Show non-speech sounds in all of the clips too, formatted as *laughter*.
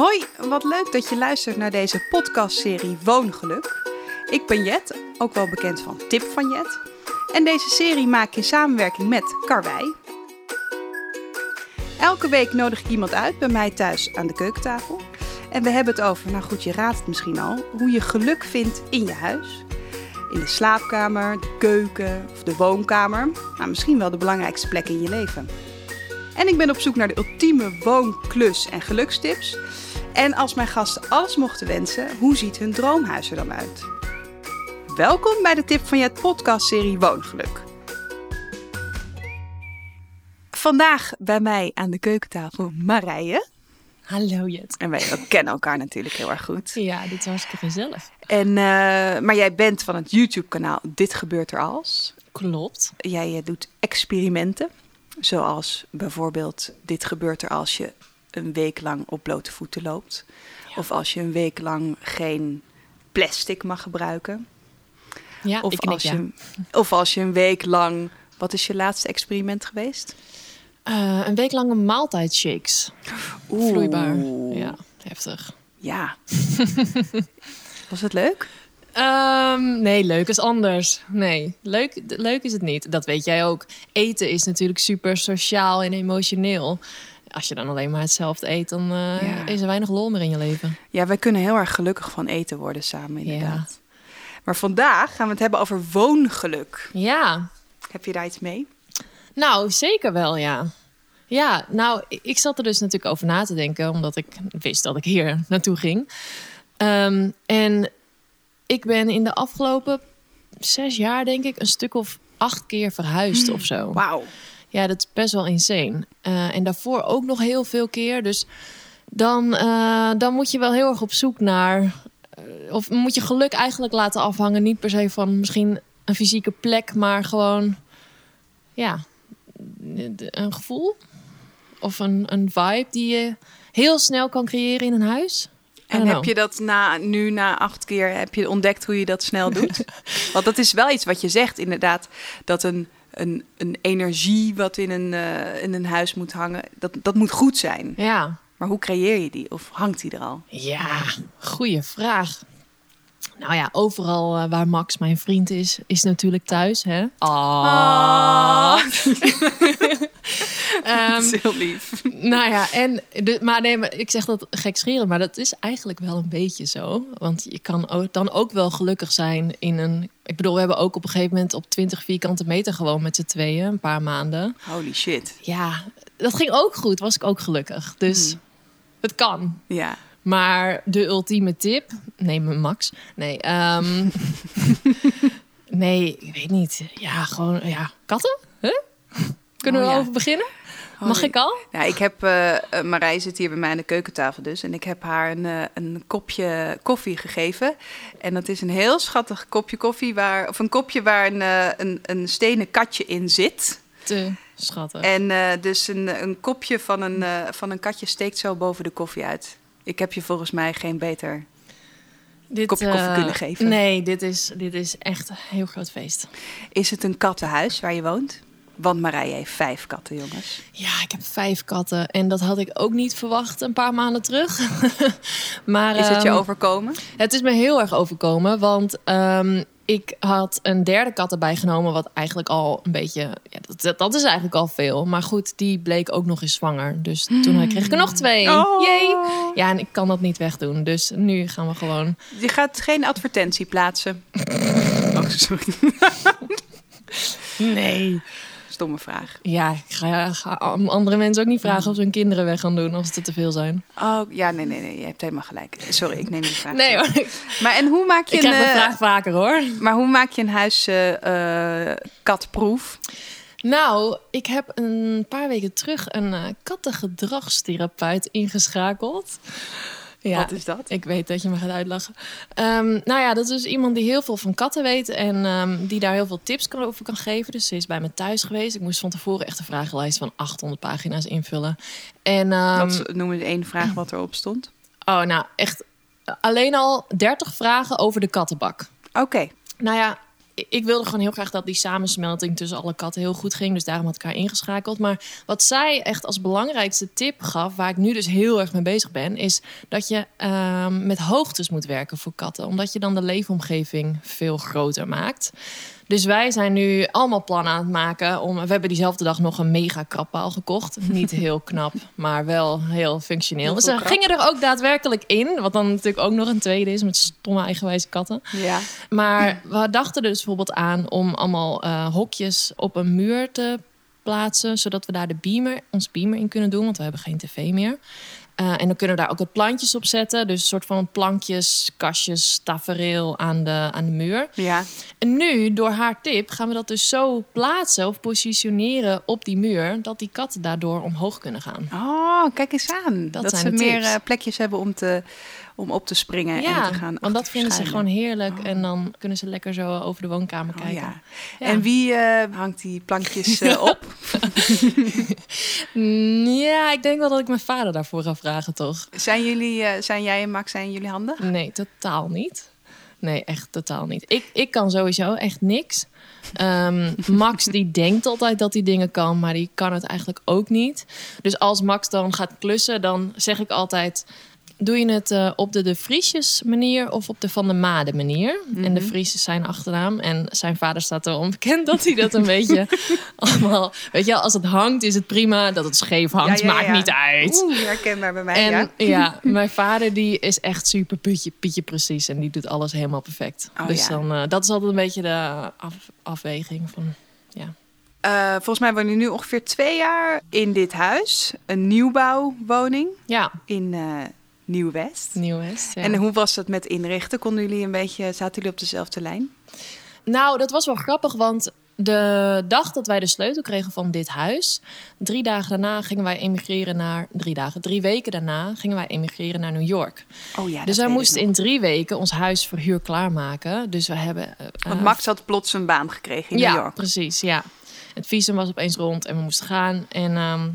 Hoi, wat leuk dat je luistert naar deze podcastserie Woongeluk. Ik ben Jet, ook wel bekend van Tip van Jet. En deze serie maak ik in samenwerking met Karwei. Elke week nodig ik iemand uit bij mij thuis aan de keukentafel. En we hebben het over, nou goed, je raadt het misschien al, hoe je geluk vindt in je huis. In de slaapkamer, de keuken of de woonkamer. Nou, misschien wel de belangrijkste plek in je leven. En ik ben op zoek naar de ultieme woon-, klus- en gelukstips. En als mijn gasten alles mochten wensen, hoe ziet hun droomhuis er dan uit? Welkom bij de Tip van Jet podcastserie Woongeluk. Vandaag bij mij aan de keukentafel Marije. Hallo Jet. En wij kennen elkaar natuurlijk heel erg goed. Ja, dit is hartstikke gezellig. En, uh, maar jij bent van het YouTube-kanaal Dit Gebeurt Er Als. Klopt. Jij uh, doet experimenten. Zoals bijvoorbeeld dit gebeurt er als je een week lang op blote voeten loopt. Ja. Of als je een week lang geen plastic mag gebruiken. Ja, of, ik als je, of als je een week lang... Wat is je laatste experiment geweest? Uh, een week lang een maaltijdshakes. Oeh. Vloeibaar. Ja, heftig. Ja. *laughs* Was het leuk? Um, nee, leuk is anders. Nee, leuk, leuk is het niet. Dat weet jij ook. Eten is natuurlijk super sociaal en emotioneel. Als je dan alleen maar hetzelfde eet, dan uh, ja. is er weinig lol meer in je leven. Ja, wij kunnen heel erg gelukkig van eten worden samen, inderdaad. Ja. Maar vandaag gaan we het hebben over woongeluk. Ja. Heb je daar iets mee? Nou, zeker wel, ja. Ja, nou, ik zat er dus natuurlijk over na te denken, omdat ik wist dat ik hier naartoe ging. Um, en ik ben in de afgelopen zes jaar, denk ik, een stuk of acht keer verhuisd of zo. Wauw. Ja, dat is best wel insane. Uh, en daarvoor ook nog heel veel keer. Dus dan, uh, dan moet je wel heel erg op zoek naar. Uh, of moet je geluk eigenlijk laten afhangen. Niet per se van misschien een fysieke plek, maar gewoon. Ja, een gevoel. Of een, een vibe die je heel snel kan creëren in een huis. En heb je dat na, nu na acht keer heb je ontdekt hoe je dat snel doet? *laughs* Want dat is wel iets wat je zegt, inderdaad. Dat een, een, een energie wat in een, uh, in een huis moet hangen, dat, dat moet goed zijn. Ja. Maar hoe creëer je die? Of hangt die er al? Ja, goede vraag. Nou ja, overal uh, waar Max mijn vriend is, is natuurlijk thuis. Hè? Ah. *laughs* *laughs* dat is heel lief. Nou ja, en de, maar nee, maar ik zeg dat gek scheren, maar dat is eigenlijk wel een beetje zo. Want je kan ook, dan ook wel gelukkig zijn in een. Ik bedoel, we hebben ook op een gegeven moment op 20 vierkante meter gewoon met z'n tweeën, een paar maanden. Holy shit. Ja, dat ging ook goed, was ik ook gelukkig. Dus hmm. het kan. Ja. Maar de ultieme tip, neem Max. Nee, um, *laughs* *laughs* nee, ik weet niet. Ja, gewoon, ja, katten? Huh? Kunnen Oh, we ja. over beginnen? Mag ik al? Ja, ik heb, uh, Marij zit hier bij mij aan de keukentafel dus. En ik heb haar een, uh, een kopje koffie gegeven. En dat is een heel schattig kopje koffie, waar, of een kopje waar een, uh, een, een stenen katje in zit. Te schattig. En dus een, een kopje van een, van een katje steekt zo boven de koffie uit. Ik heb je volgens mij geen beter dit, kopje koffie kunnen geven. Nee, dit is, dit is echt een heel groot feest. Is het een kattenhuis waar je woont? Want Marije heeft vijf katten, jongens. Ja, ik heb vijf katten. En dat had ik ook niet verwacht een paar maanden terug. *laughs* maar, is het je um, overkomen? Het is me heel erg overkomen. Want um, ik had een derde kat erbij genomen. Wat eigenlijk al een beetje... Ja, dat, dat is eigenlijk al veel. Maar goed, die bleek ook nog eens zwanger. Dus mm. toen kreeg ik er nog twee. Oh. Yay! Ja, en ik kan dat niet wegdoen. Dus nu gaan we gewoon... Je gaat geen advertentie plaatsen. *laughs* oh, sorry. nee stomme vraag. Ja, ik ga, ga, andere mensen ook niet vragen of ze hun kinderen weg gaan doen als het te veel zijn. Oh, ja, nee, nee, nee. Je hebt helemaal gelijk. Sorry, ik neem die vraag. Nee hoor. Maar en hoe maak je ik een... krijg de vraag vaker hoor. Maar hoe maak je een huis uh, katproef? Nou, ik heb een paar weken terug een uh, kattengedragstherapeut ingeschakeld. Ja, Wat is dat? Ik weet dat je me gaat uitlachen. Um, nou ja, dat is dus iemand die heel veel van katten weet en um, die daar heel veel tips kan, over kan geven. Dus ze is bij me thuis geweest. Ik moest van tevoren echt een vragenlijst van 800 pagina's invullen. En, um, wat noem je één vraag wat erop stond? Oh, nou echt alleen al 30 vragen over de kattenbak. Oké. Okay. Nou ja, ik- wilde gewoon heel graag dat die samensmelting tussen alle katten heel goed ging. Dus daarom had ik haar ingeschakeld. Maar wat zij echt als belangrijkste tip gaf, waar ik nu dus heel erg mee bezig ben, is dat je ehm, met hoogtes moet werken voor katten. Omdat je dan de leefomgeving veel groter maakt. Dus wij zijn nu allemaal plannen aan het maken. Om, we hebben diezelfde dag nog een mega krabpaal gekocht. Niet heel *laughs* knap, maar wel heel functioneel. Heel Dus krab. gingen er ook daadwerkelijk in. Wat dan natuurlijk ook nog een tweede is met stomme eigenwijze katten. Ja. Maar we dachten er dus bijvoorbeeld aan om allemaal eh, hokjes op een muur te plaatsen. Zodat we daar de beamer, ons beamer in kunnen doen. Want we hebben geen tv meer. Eh, en dan kunnen we daar ook wat plantjes op zetten. Dus een soort van plankjes, kastjes, tafereel aan de, aan de muur. Ja. En nu, door haar tip, gaan we dat dus zo plaatsen of positioneren op die muur. Dat die katten daardoor omhoog kunnen gaan. Oh, kijk eens aan. Dat, Dat zijn ze meer eh, plekjes hebben om, te, om op te springen en te gaan want dat vinden ze gewoon heerlijk. En dan kunnen ze lekker zo over de woonkamer Oh, kijken. ja. Ja. En wie eh, hangt die plankjes eh, *laughs* op? Mm, Ja, ik denk wel dat ik mijn vader daarvoor ga vragen, toch? Zijn jullie, eh, zijn jij en Max, zijn jullie handig? Nee, totaal niet. Nee, echt totaal niet. Ik, ik kan sowieso echt niks. Ehm, *laughs* Max die denkt altijd dat hij dingen kan, maar die kan het eigenlijk ook niet. Dus als Max dan gaat klussen, dan zeg ik altijd... Doe je het eh, op de de Vriesjes manier of op de Van de Made manier? En de Vries is zijn achternaam. En zijn vader staat erom bekend dat hij dat een beetje *laughs* allemaal... Weet je, als het hangt is het prima. Dat het scheef hangt, Ja, ja, maakt niet uit. Oeh, herkenbaar bij mij, En ja. *laughs* mijn vader die is echt super pietje, pietje precies. En die doet alles helemaal perfect. Oh, dus dan, eh, dat is altijd een beetje de af- afweging van... Ja. Eh, volgens mij wonen jullie nu ongeveer twee jaar in dit huis. Een nieuwbouwwoning ja, in Nieuw-West. Nieuw-West. ja. En hoe was dat met inrichten? Konden jullie een beetje, zaten jullie op dezelfde lijn? Nou, dat was wel grappig, want de dag dat wij de sleutel kregen van dit huis... drie dagen daarna gingen wij emigreren naar... Drie dagen, drie weken daarna gingen wij emigreren naar New York. Oh ja, dus wij moesten in drie weken ons huis verhuur klaarmaken. Dus we hebben... eh, Want eh, Max had plots een baan gekregen in ja, New York. precies, ja. Het visum was opeens rond en we moesten gaan. En ehm,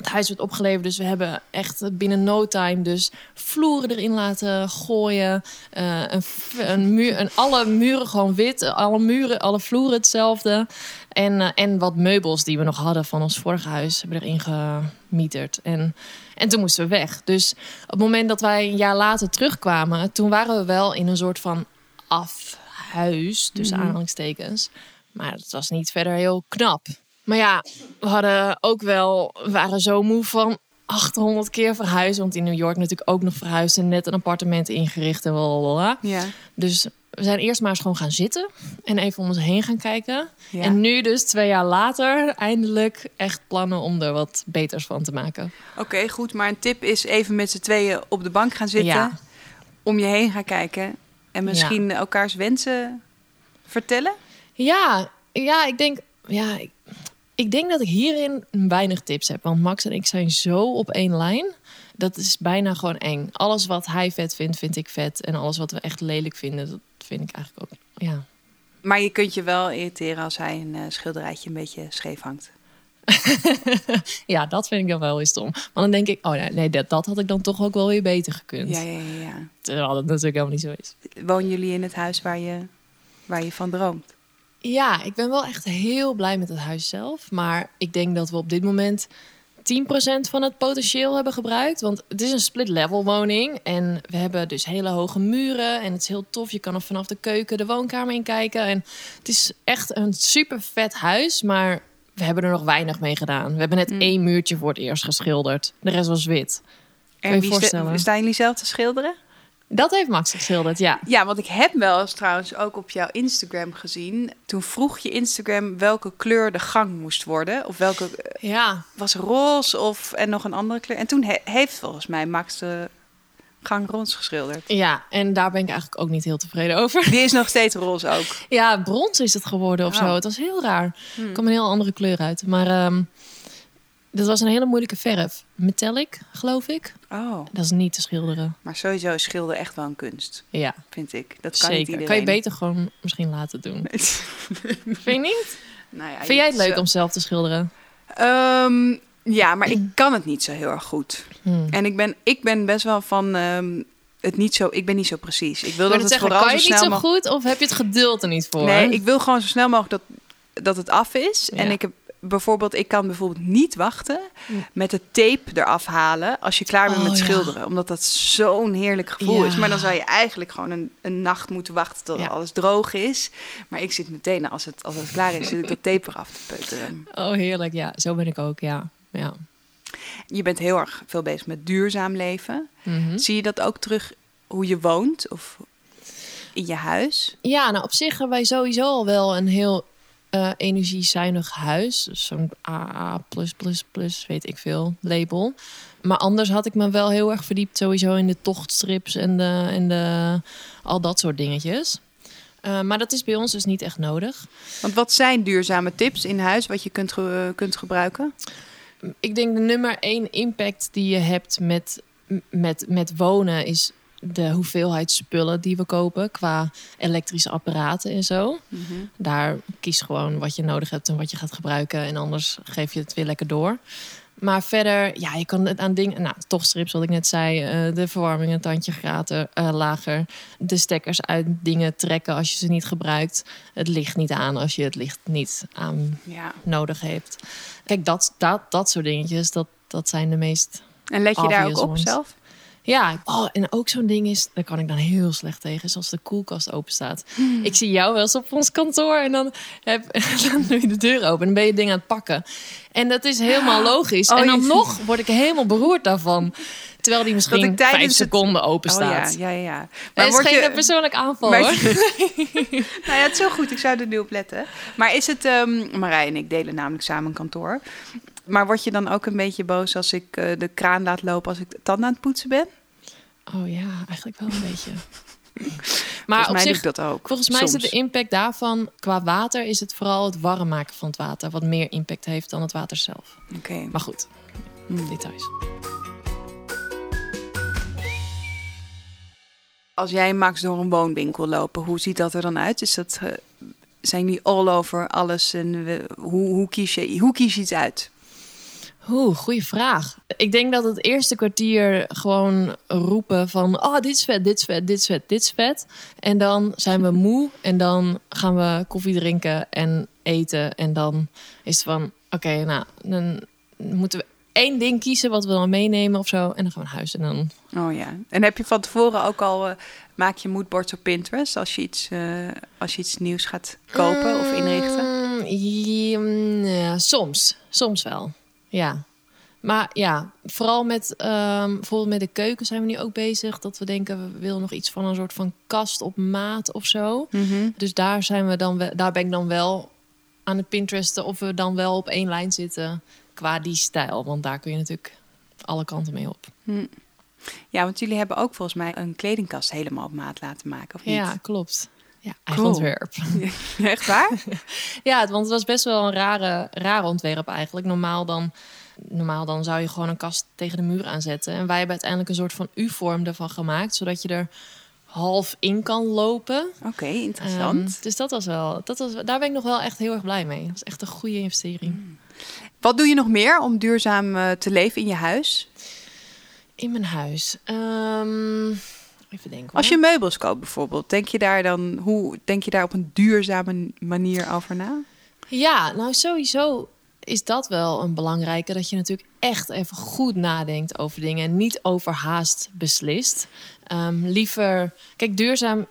het huis werd opgeleverd, dus we hebben echt binnen no time dus vloeren erin laten gooien. Eh, een, een muur, een, alle muren gewoon wit, alle muren, alle vloeren hetzelfde. En, eh, en wat meubels die we nog hadden van ons vorige huis hebben erin gemieterd. En, en toen moesten we weg. Dus op het moment dat wij een jaar later terugkwamen, toen waren we wel in een soort van afhuis, tussen Mhm. aanhalingstekens. Maar het was niet verder heel knap. Maar ja, we hadden ook wel, we waren zo moe van 800 keer verhuizen. Want in New York natuurlijk ook nog verhuisd en net een appartement ingericht en blablabla. Ja. Dus we zijn eerst maar eens gewoon gaan zitten en even om ons heen gaan kijken. Ja. En nu dus twee jaar later eindelijk echt plannen om er wat beters van te maken. Oké, goed. Maar een tip is even met z'n tweeën op de bank gaan zitten. Ja. Om je heen gaan kijken. En misschien elkaars wensen vertellen. Ja, ja, ik denk, ja, ik, ik denk dat ik hierin weinig tips heb. Want Max en ik zijn zo op één lijn. Dat is bijna gewoon eng. Alles wat hij vet vindt, vind ik vet. En alles wat we echt lelijk vinden, dat vind ik eigenlijk ook. Ja. Maar je kunt je wel irriteren als hij een eh, schilderijtje een beetje scheef hangt. *laughs* ja, dat vind ik dan wel eens stom. Want dan denk ik, oh nee, nee dat, dat had ik dan toch ook wel weer beter gekund. Ja, ja, ja, ja. Terwijl dat natuurlijk helemaal niet zo is. Wonen jullie in het huis waar je, waar je van droomt? Ja, ik ben wel echt heel blij met het huis zelf. Maar ik denk dat we op dit moment 10% van het potentieel hebben gebruikt. Want het is een split-level woning. En we hebben dus hele hoge muren. En het is heel tof. Je kan er vanaf de keuken de woonkamer in kijken. En het is echt een super vet huis. Maar we hebben er nog weinig mee gedaan. We hebben net Mm. één muurtje voor het eerst geschilderd. De rest was wit. En je wie voorstellen? staan jullie zelf te schilderen? Dat heeft Max geschilderd, ja. Ja, want ik heb wel eens trouwens ook op jouw Instagram gezien. Toen vroeg je Instagram welke kleur de gang moest worden. Of welke eh, Ja, was roze of en nog een andere kleur. En toen he- heeft volgens mij Max de gang roze geschilderd. ja, en daar ben ik eigenlijk ook niet heel tevreden over. Die is nog steeds roze ook. Ja, brons is het geworden of Oh. zo. Het was heel raar. Hmm. Er kwam een heel andere kleur uit. Maar ehm dat was een hele moeilijke verf. Metallic, geloof ik. Oh, Dat is niet te schilderen. maar sowieso is schilder echt wel een kunst, Ja, vind ik. Dat kan niet zeker. iedereen. Kan je beter gewoon misschien laten doen. Vind je niet? *laughs* nou ja, Vind jij het leuk zo- om zelf te schilderen? Ehm, ja, maar ik *clears throat* kan het niet zo heel erg goed. Hmm. En ik ben, ik ben best wel van... ehm, het niet zo. Ik ben niet zo precies. Ik wil Maar dat dat het zeggen, vooral kan je zo niet zo goed of heb je het geduld er niet voor? Nee, ik wil gewoon zo snel mogelijk dat, dat het af is. En ik heb bijvoorbeeld, ik kan bijvoorbeeld niet wachten met de tape eraf halen als je klaar bent Oh, met ja. schilderen. Omdat dat zo'n heerlijk gevoel Ja. is. Maar dan zou je eigenlijk gewoon een, een nacht moeten wachten tot Ja. alles droog is. Maar ik zit meteen, als het, als het klaar is, zit ik dat tape eraf te peuteren. Oh, heerlijk. Ja, zo ben ik ook, ja. ja. Je bent heel erg veel bezig met duurzaam leven. Mhm. Zie je dat ook terug hoe je woont of in je huis? Ja, nou op zich hebben wij sowieso al wel een heel eh, energiezuinig huis. Dus Zo'n AA++, weet ik veel, label. Maar anders had ik me wel heel erg verdiept sowieso in de tochtstrips en, de, en de, al dat soort dingetjes. Eh, maar dat is bij ons dus niet echt nodig. Want wat zijn duurzame tips in huis wat je kunt, ge- kunt gebruiken? Ik denk de nummer één impact die je hebt met, met, met wonen is de hoeveelheid spullen die we kopen qua elektrische apparaten en zo. Daar kies gewoon wat je nodig hebt en wat je gaat gebruiken. En anders geef je het weer lekker door. Maar verder, ja, je kan het aan dingen... Nou, toch strips, wat ik net zei. eh, de verwarming een tandje grater, eh, lager. De stekkers uit dingen trekken als je ze niet gebruikt. Het licht niet aan als je het licht niet aan Ja. nodig heeft. Kijk, dat, dat, dat soort dingetjes, dat, dat zijn de meest... En let je daar ook op ones. zelf? Ja, oh, en ook zo'n ding is, daar kan ik dan heel slecht tegen, is als de koelkast open staat. Hmm. Ik zie jou wel eens op ons kantoor en dan, heb, *laughs* dan doe je de deur open en dan ben je dingen aan het pakken. En dat is helemaal logisch. Oh, en dan je- nog word ik helemaal beroerd daarvan. Terwijl die misschien vijf het- seconden open Oh staat. ja, ja, ja, ja. Het is word geen je- persoonlijk aanval maar- hoor. *laughs* *laughs* Nou ja, het is zo goed. Ik zou er nu op letten. Maar is het... ehm Marij en ik delen namelijk samen een kantoor. Maar word je dan ook een beetje boos als ik eh, de kraan laat lopen als ik de tanden aan het poetsen ben? Oh ja, eigenlijk wel een *laughs* beetje. Maar Volgens op mij doe zich, ik dat ook. Volgens mij is het soms. de impact daarvan, qua water, is het vooral het warm maken van het water. Wat meer impact heeft dan het water zelf. Oké. Maar goed, Hmm. details. Als jij Max door een woonwinkel lopen, hoe ziet dat er dan uit? Is dat, eh, zijn die all over alles? En we- hoe, hoe, kies je, hoe kies je iets uit? Oeh, goede vraag. Ik denk dat het eerste kwartier gewoon roepen van... oh, dit is vet, dit is vet, dit is vet, dit is vet. En dan zijn we moe en dan gaan we koffie drinken en eten. En dan is het van, oké, nou, dan moeten we één ding kiezen... wat we dan meenemen of zo. En dan gaan we naar huis en dan... Oh ja. En heb je van tevoren ook al... eh, maak je moodboards op Pinterest als je iets, eh, als je iets nieuws gaat kopen of inrichten? Mm, ja, ja, soms. Soms wel. Ja. Maar ja, vooral met ehm, bijvoorbeeld met de keuken zijn we nu ook bezig. Dat we denken, we willen nog iets van een soort van kast op maat of zo. Mhm. Dus daar, zijn we dan wel, daar ben ik dan wel aan het Pinteresten of we dan wel op één lijn zitten qua die stijl. Want daar kun je natuurlijk alle kanten mee op. Ja, want jullie hebben ook volgens mij een kledingkast helemaal op maat laten maken, of niet? Ja, klopt. Ja, eigen Cool. ontwerp. *laughs* Echt waar? *laughs* Ja, want het was best wel een rare, rare ontwerp eigenlijk. Normaal dan, normaal dan zou je gewoon een kast tegen de muur aanzetten. En wij hebben uiteindelijk een soort van U-vorm ervan gemaakt, zodat je er half in kan lopen. Oké, interessant. Ehm, dus dat was wel, dat was, daar ben ik nog wel echt heel erg blij mee. Dat was echt een goede investering. Wat doe je nog meer om duurzaam eh, te leven in je huis? In mijn huis. Ehm, even denken. Als je meubels koopt bijvoorbeeld, denk je daar dan hoe denk je daar op een duurzame manier over na? Ja, nou sowieso is dat wel een belangrijke. Dat je natuurlijk echt even goed nadenkt over dingen. En niet overhaast beslist. Ehm, liever... Kijk, duurzaam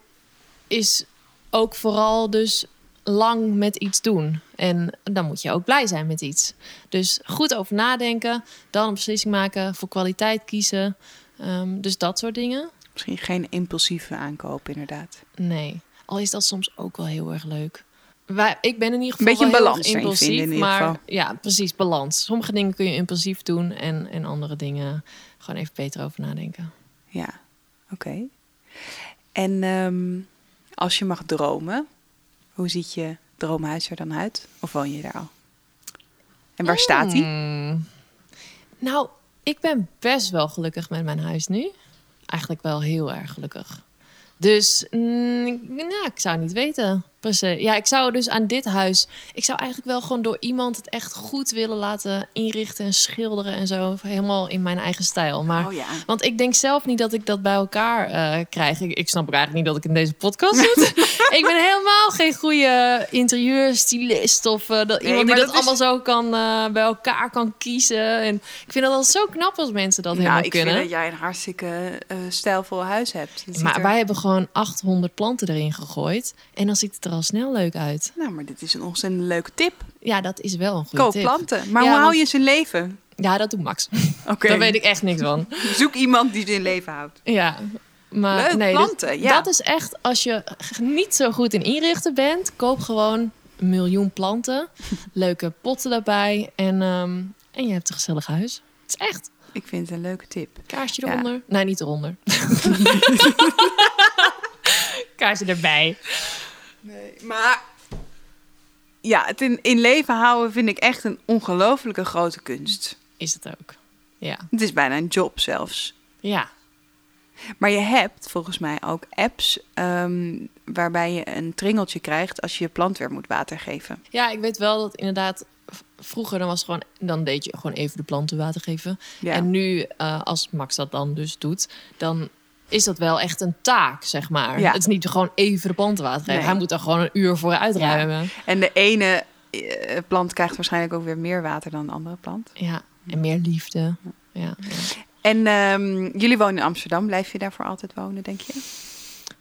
is ook vooral dus lang met iets doen. En dan moet je ook blij zijn met iets. Dus goed over nadenken. Dan een beslissing maken. Voor kwaliteit kiezen. Ehm, dus dat soort dingen. Misschien geen impulsieve aankoop, inderdaad. Nee. Al is dat soms ook wel heel erg leuk. Wij, ik ben in ieder Een geval beetje wel een balans impulsief. vinden in ieder maar geval. ja, precies, balans. Sommige dingen kun je impulsief doen en, en andere dingen gewoon even beter over nadenken. Ja, oké. En ehm, als je mag dromen, hoe ziet je droomhuis er dan uit? Of woon je daar al? En waar staat die? Hmm. Nou, ik ben best wel gelukkig met mijn huis nu. Eigenlijk wel heel erg gelukkig. Dus, mm, nou, ik zou niet weten. Precies. Ja, ik zou dus aan dit huis... Ik zou eigenlijk wel gewoon door iemand het echt goed willen laten inrichten en schilderen en zo. Helemaal in mijn eigen stijl. Maar, Oh ja. Want ik denk zelf niet dat ik dat bij elkaar eh, krijg. Ik, ik snap ook eigenlijk niet dat ik in deze podcast zit. *laughs* ik ben helemaal geen goede interieurstylist of eh, dat, Nee, iemand die dat, dat is- allemaal zo kan, eh, bij elkaar kan kiezen. En ik vind dat altijd zo knap als mensen dat Nou, helemaal ik kunnen. vind dat jij een hartstikke stijlvol huis hebt. Maar er- wij hebben gewoon 800 planten erin gegooid. En dan ziet het er al snel leuk uit. Nou, maar dit is een ontzettend leuke tip. Ja, dat is wel een goede Koop tip. planten. Maar Ja, hoe hou je ze in leven? Ja, dat doet Max. *laughs* Oké. Daar weet ik echt niks van. *laughs* Zoek iemand die ze in leven houdt. Ja. Maar Leuk, nee, dus planten, ja. Dat is echt, als je niet zo goed in inrichten bent, koop gewoon een miljoen planten. *laughs* leuke potten daarbij. En, ehm, en je hebt een gezellig huis. Het is echt. Ik vind het een leuke tip. Kaarsje Ja. eronder. Nee, niet eronder. Kaarsje erbij. Nee, maar ja, het in, in leven houden vind ik echt een ongelofelijke grote kunst. Is het ook. Ja. Het is bijna een job zelfs. Ja. Maar je hebt volgens mij ook apps ehm, waarbij je een tringeltje krijgt als je je plant weer moet water geven. Ja, ik weet wel dat inderdaad vroeger dan was gewoon dan deed je gewoon even de planten water geven. Ja. En nu eh, als Max dat dan dus doet, dan is dat wel echt een taak, zeg maar. Ja. Het is niet gewoon even de planten water geven. Nee. Hij moet er gewoon een uur voor uitruimen. En de ene eh, plant krijgt waarschijnlijk ook weer meer water dan de andere plant. Ja, en meer liefde. Ja. ja. En ehm, jullie wonen in Amsterdam. Blijf je daar voor altijd wonen, denk je?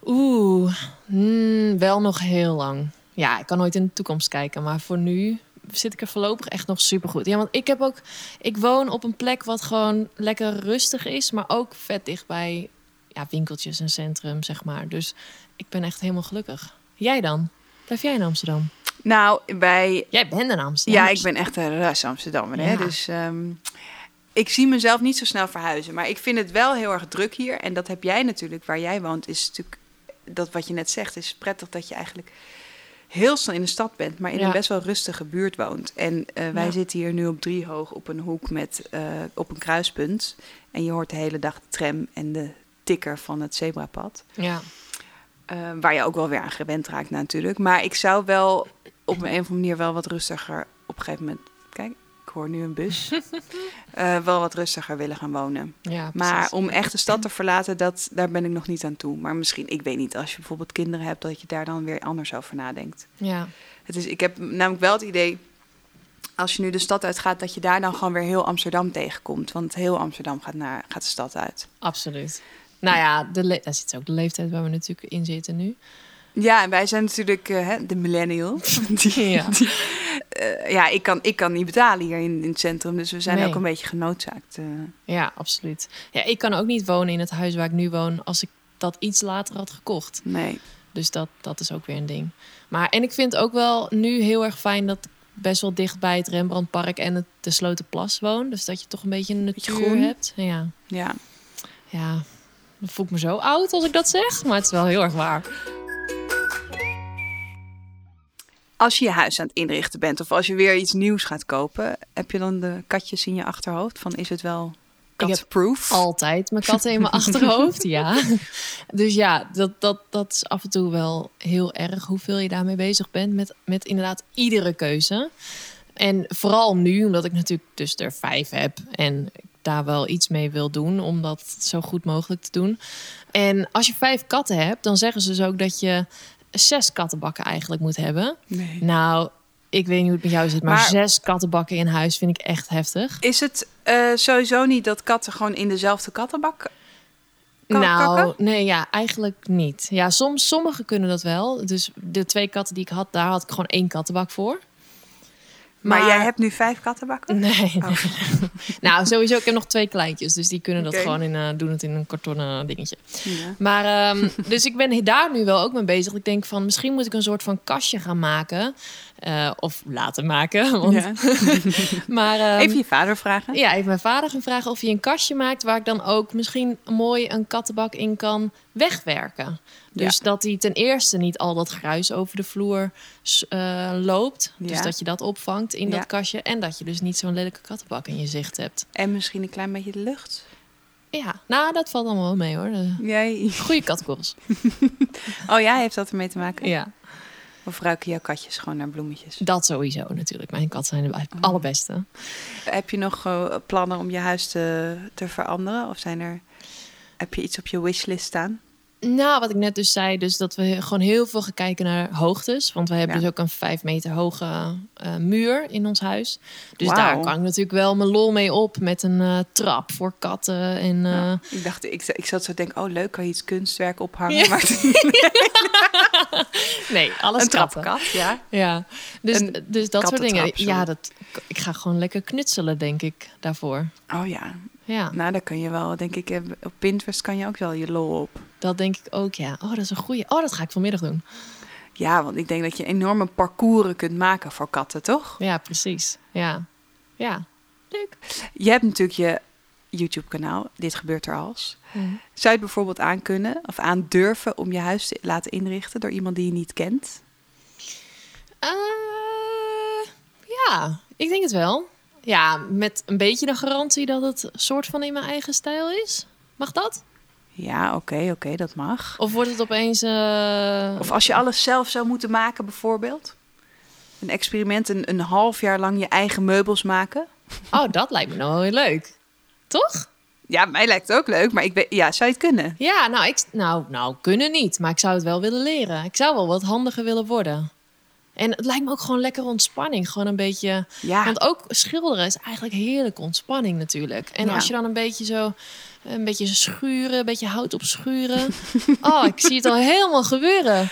Oeh, hmm, wel nog heel lang. Ja, ik kan nooit in de toekomst kijken, maar voor nu zit ik er voorlopig echt nog super goed. Ja, want ik heb ook, ik woon op een plek wat gewoon lekker rustig is, maar ook vet dichtbij ja, winkeltjes en centrum, zeg maar. Dus ik ben echt helemaal gelukkig. Jij dan? Blijf jij in Amsterdam? Nou, bij Jij bent in Amsterdam. Ja, ik ben echt een ras Amsterdammer. Hè? Ja. Dus ehm, ik zie mezelf niet zo snel verhuizen. Maar ik vind het wel heel erg druk hier. En dat heb jij natuurlijk, waar jij woont, is natuurlijk... Dat wat je net zegt, is prettig dat je eigenlijk heel snel in de stad bent... maar in Ja. een best wel rustige buurt woont. En eh, wij Ja. zitten hier nu op driehoog op een hoek met, eh, op een kruispunt. En je hoort de hele dag de tram en de tikker van het zebrapad. Ja, Eh, waar je ook wel weer aan gewend raakt natuurlijk. Maar ik zou wel op een of andere manier wel wat rustiger op een gegeven moment... Kijk, ik hoor nu een bus. *laughs* Eh, wel wat rustiger willen gaan wonen. ja Maar om echt de stad te verlaten, dat, daar ben ik nog niet aan toe. Maar misschien, ik weet niet, als je bijvoorbeeld kinderen hebt... dat je daar dan weer anders over nadenkt. Ja, Het is, ik heb namelijk wel het idee... als je nu de stad uitgaat, dat je daar dan gewoon weer heel Amsterdam tegenkomt. Want heel Amsterdam gaat, naar, gaat de stad uit. absoluut. Nou ja, de le- daar zit ook de leeftijd waar we natuurlijk in zitten nu. Ja, en wij zijn natuurlijk eh, de millennial. *laughs* Die, Ja. die, eh, ja, ik kan, ik kan niet betalen hier in, in het centrum. Dus we zijn Nee. ook een beetje genoodzaakt. eh. Ja, absoluut. Ja, ik kan ook niet wonen in het huis waar ik nu woon als ik dat iets later had gekocht. nee. Dus dat, dat is ook weer een ding. Maar en ik vind ook wel nu heel erg fijn dat ik best wel dicht bij het Rembrandtpark en het de Slotenplas woon. Dus dat je toch een beetje een natuur hebt. Ja, Ja. ja. Dan voel ik me zo oud als ik dat zeg, maar het is wel heel erg waar. Als je je huis aan het inrichten bent of als je weer iets nieuws gaat kopen, heb je dan de katjes in je achterhoofd? Van is het wel Ik heb catproof? Altijd mijn katten in mijn achterhoofd, ja. *laughs* Dus ja, dat, dat, dat is af en toe wel heel erg hoeveel je daarmee bezig bent. Met, met inderdaad iedere keuze. En vooral nu, omdat ik natuurlijk dus er vijf heb. En ik daar wel iets mee wil doen. Om dat zo goed mogelijk te doen. En als je vijf katten hebt, dan zeggen ze dus ook dat je zes kattenbakken eigenlijk moet hebben. Nee. Nou, ik weet niet hoe het met jou zit. Maar, Maar- zes kattenbakken in huis vind ik echt heftig. Is het eh, sowieso niet dat katten gewoon in dezelfde kattenbak nou, kakken? nee, ja, eigenlijk niet. Ja, soms, sommigen kunnen dat wel. Dus de twee katten die ik had, daar had ik gewoon één kattenbak voor. Maar, jij hebt nu vijf kattenbakken? Nee. nee. *laughs* nou, sowieso, ik heb nog twee kleintjes. Dus die kunnen dat gewoon in, eh, doen het in een kartonnen dingetje. Ja. Maar, ehm, *laughs* dus ik ben daar nu wel ook mee bezig. Ik denk van, misschien moet ik een soort van kastje gaan maken. Eh, of laten maken. *laughs* Want, Ja. *laughs* Maar, ehm, Even je vader vragen. ja, heeft mijn vader gaan vragen of hij een kastje maakt waar ik dan ook misschien mooi een kattenbak in kan wegwerken. Dus dat hij ten eerste niet al dat gruis over de vloer eh, loopt. Dus dat je dat opvangt in dat kastje. En dat je dus niet zo'n lelijke kattenbak in je zicht hebt. En misschien een klein beetje de lucht. Ja, nou, dat valt allemaal wel mee hoor. De Jij... Goede katkorrels. *laughs* Oh ja, heeft dat ermee te maken? Ja. Of ruiken jouw katjes gewoon naar bloemetjes? Dat sowieso natuurlijk. Mijn kat zijn de Oh. allerbeste. Heb je nog eh, plannen om je huis te, te veranderen? Of zijn er, heb je iets op je wishlist staan? Nou, wat ik net dus zei, dus dat we gewoon heel veel gaan kijken naar hoogtes. Want we hebben Ja. dus ook een vijf meter hoge eh, muur in ons huis. Dus daar kan ik natuurlijk wel mijn lol mee op met een eh, trap voor katten. En, eh, Ja. Ik dacht, ik, ik zat zo te denken, oh leuk, kan je iets kunstwerk ophangen? Ja. Maar *laughs* Nee, alles een katten. trapkat, ja. Ja, dus, Een dus dat soort dingen. sorry. Ja, dat, ik ga gewoon lekker knutselen, denk ik, daarvoor. Oh ja, Ja, nou daar kun je wel, denk ik, eh, op Pinterest kan je ook wel je lol op. dat denk ik ook, ja. Oh, dat is een goeie. Oh, dat ga ik vanmiddag doen. Ja, want ik denk dat je enorme parcours kunt maken voor katten, toch? Ja, precies. Ja, ja. Leuk. Je hebt natuurlijk je YouTube-kanaal, Dit gebeurt er als. Zou je het bijvoorbeeld aan kunnen of aan durven om je huis te laten inrichten door iemand die je niet kent? Eh, ja, ik denk het wel. Ja, met een beetje de garantie dat het soort van in mijn eigen stijl is. Mag dat? Ja, oké, oké, dat mag. Of wordt het opeens... eh, Of als je alles zelf zou moeten maken, bijvoorbeeld. Een experiment, een, een half jaar lang je eigen meubels maken. Oh, dat lijkt me nou heel leuk. Toch? Ja, mij lijkt het ook leuk, maar ik weet, ja, zou je het kunnen? Ja, nou, ik, nou, nou, kunnen niet. Maar ik zou het wel willen leren. Ik zou wel wat handiger willen worden. En het lijkt me ook gewoon lekker ontspanning. Gewoon een beetje... Ja, Want ook schilderen is eigenlijk heerlijke ontspanning natuurlijk. En Ja. als je dan een beetje zo... Een beetje schuren, een beetje hout op schuren. *laughs* Oh, ik zie het al helemaal gebeuren.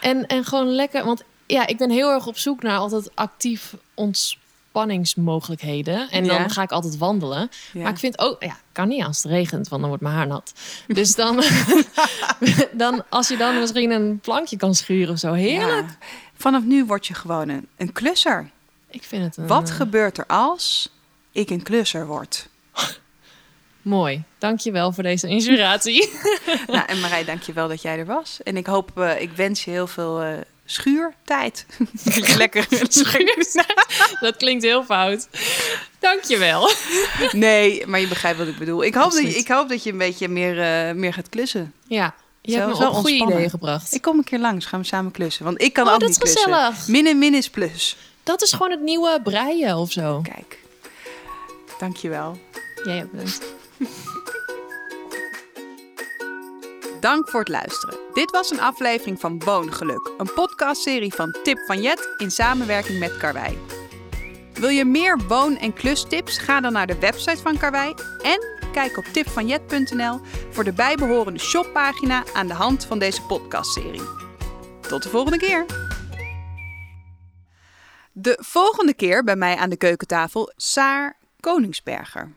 En, en gewoon lekker... Want ja, ik ben heel erg op zoek naar altijd actief ontspanningsmogelijkheden. En dan Ja. ga ik altijd wandelen. ja. Maar ik vind ook, ja, kan niet als het regent, want dan wordt mijn haar nat. Dus dan, *laughs* *laughs* dan als je dan misschien een plankje kan schuren of zo, heerlijk. Ja. Vanaf nu word je gewoon een, een klusser. Ik vind het een, Wat eh, gebeurt er als ik een klusser word? *laughs* mooi. Dankjewel voor deze inspiratie. *laughs* nou, en Marij, dank je wel dat jij er was. En ik hoop, eh, ik wens je heel veel eh, schuurtijd. *laughs* Lekker dat klinkt heel fout. Dankjewel. Nee, maar je begrijpt wat ik bedoel. Ik hoop, dat je, Absoluut. ik hoop dat je een beetje meer, meer gaat klussen. Ja, je Zo, hebt me zo op goede ontspannen. ideeën gebracht. Ik kom een keer langs, gaan we samen klussen. Want ik kan Oh, ook dat niet is klussen. gezellig. Min en min is plus. Dat is gewoon het nieuwe breien of zo. Kijk, dank je wel. Jij ook bedankt. *laughs* Dank voor het luisteren. Dit was een aflevering van Woongeluk, een podcastserie van Tip van Jet in samenwerking met Karwei. Wil je meer woon- en klustips? Ga dan naar de website van Karwei en kijk op tipvanjet.nl voor de bijbehorende shoppagina aan de hand van deze podcastserie. Tot de volgende keer. De volgende keer bij mij aan de keukentafel Saar Koningsberger.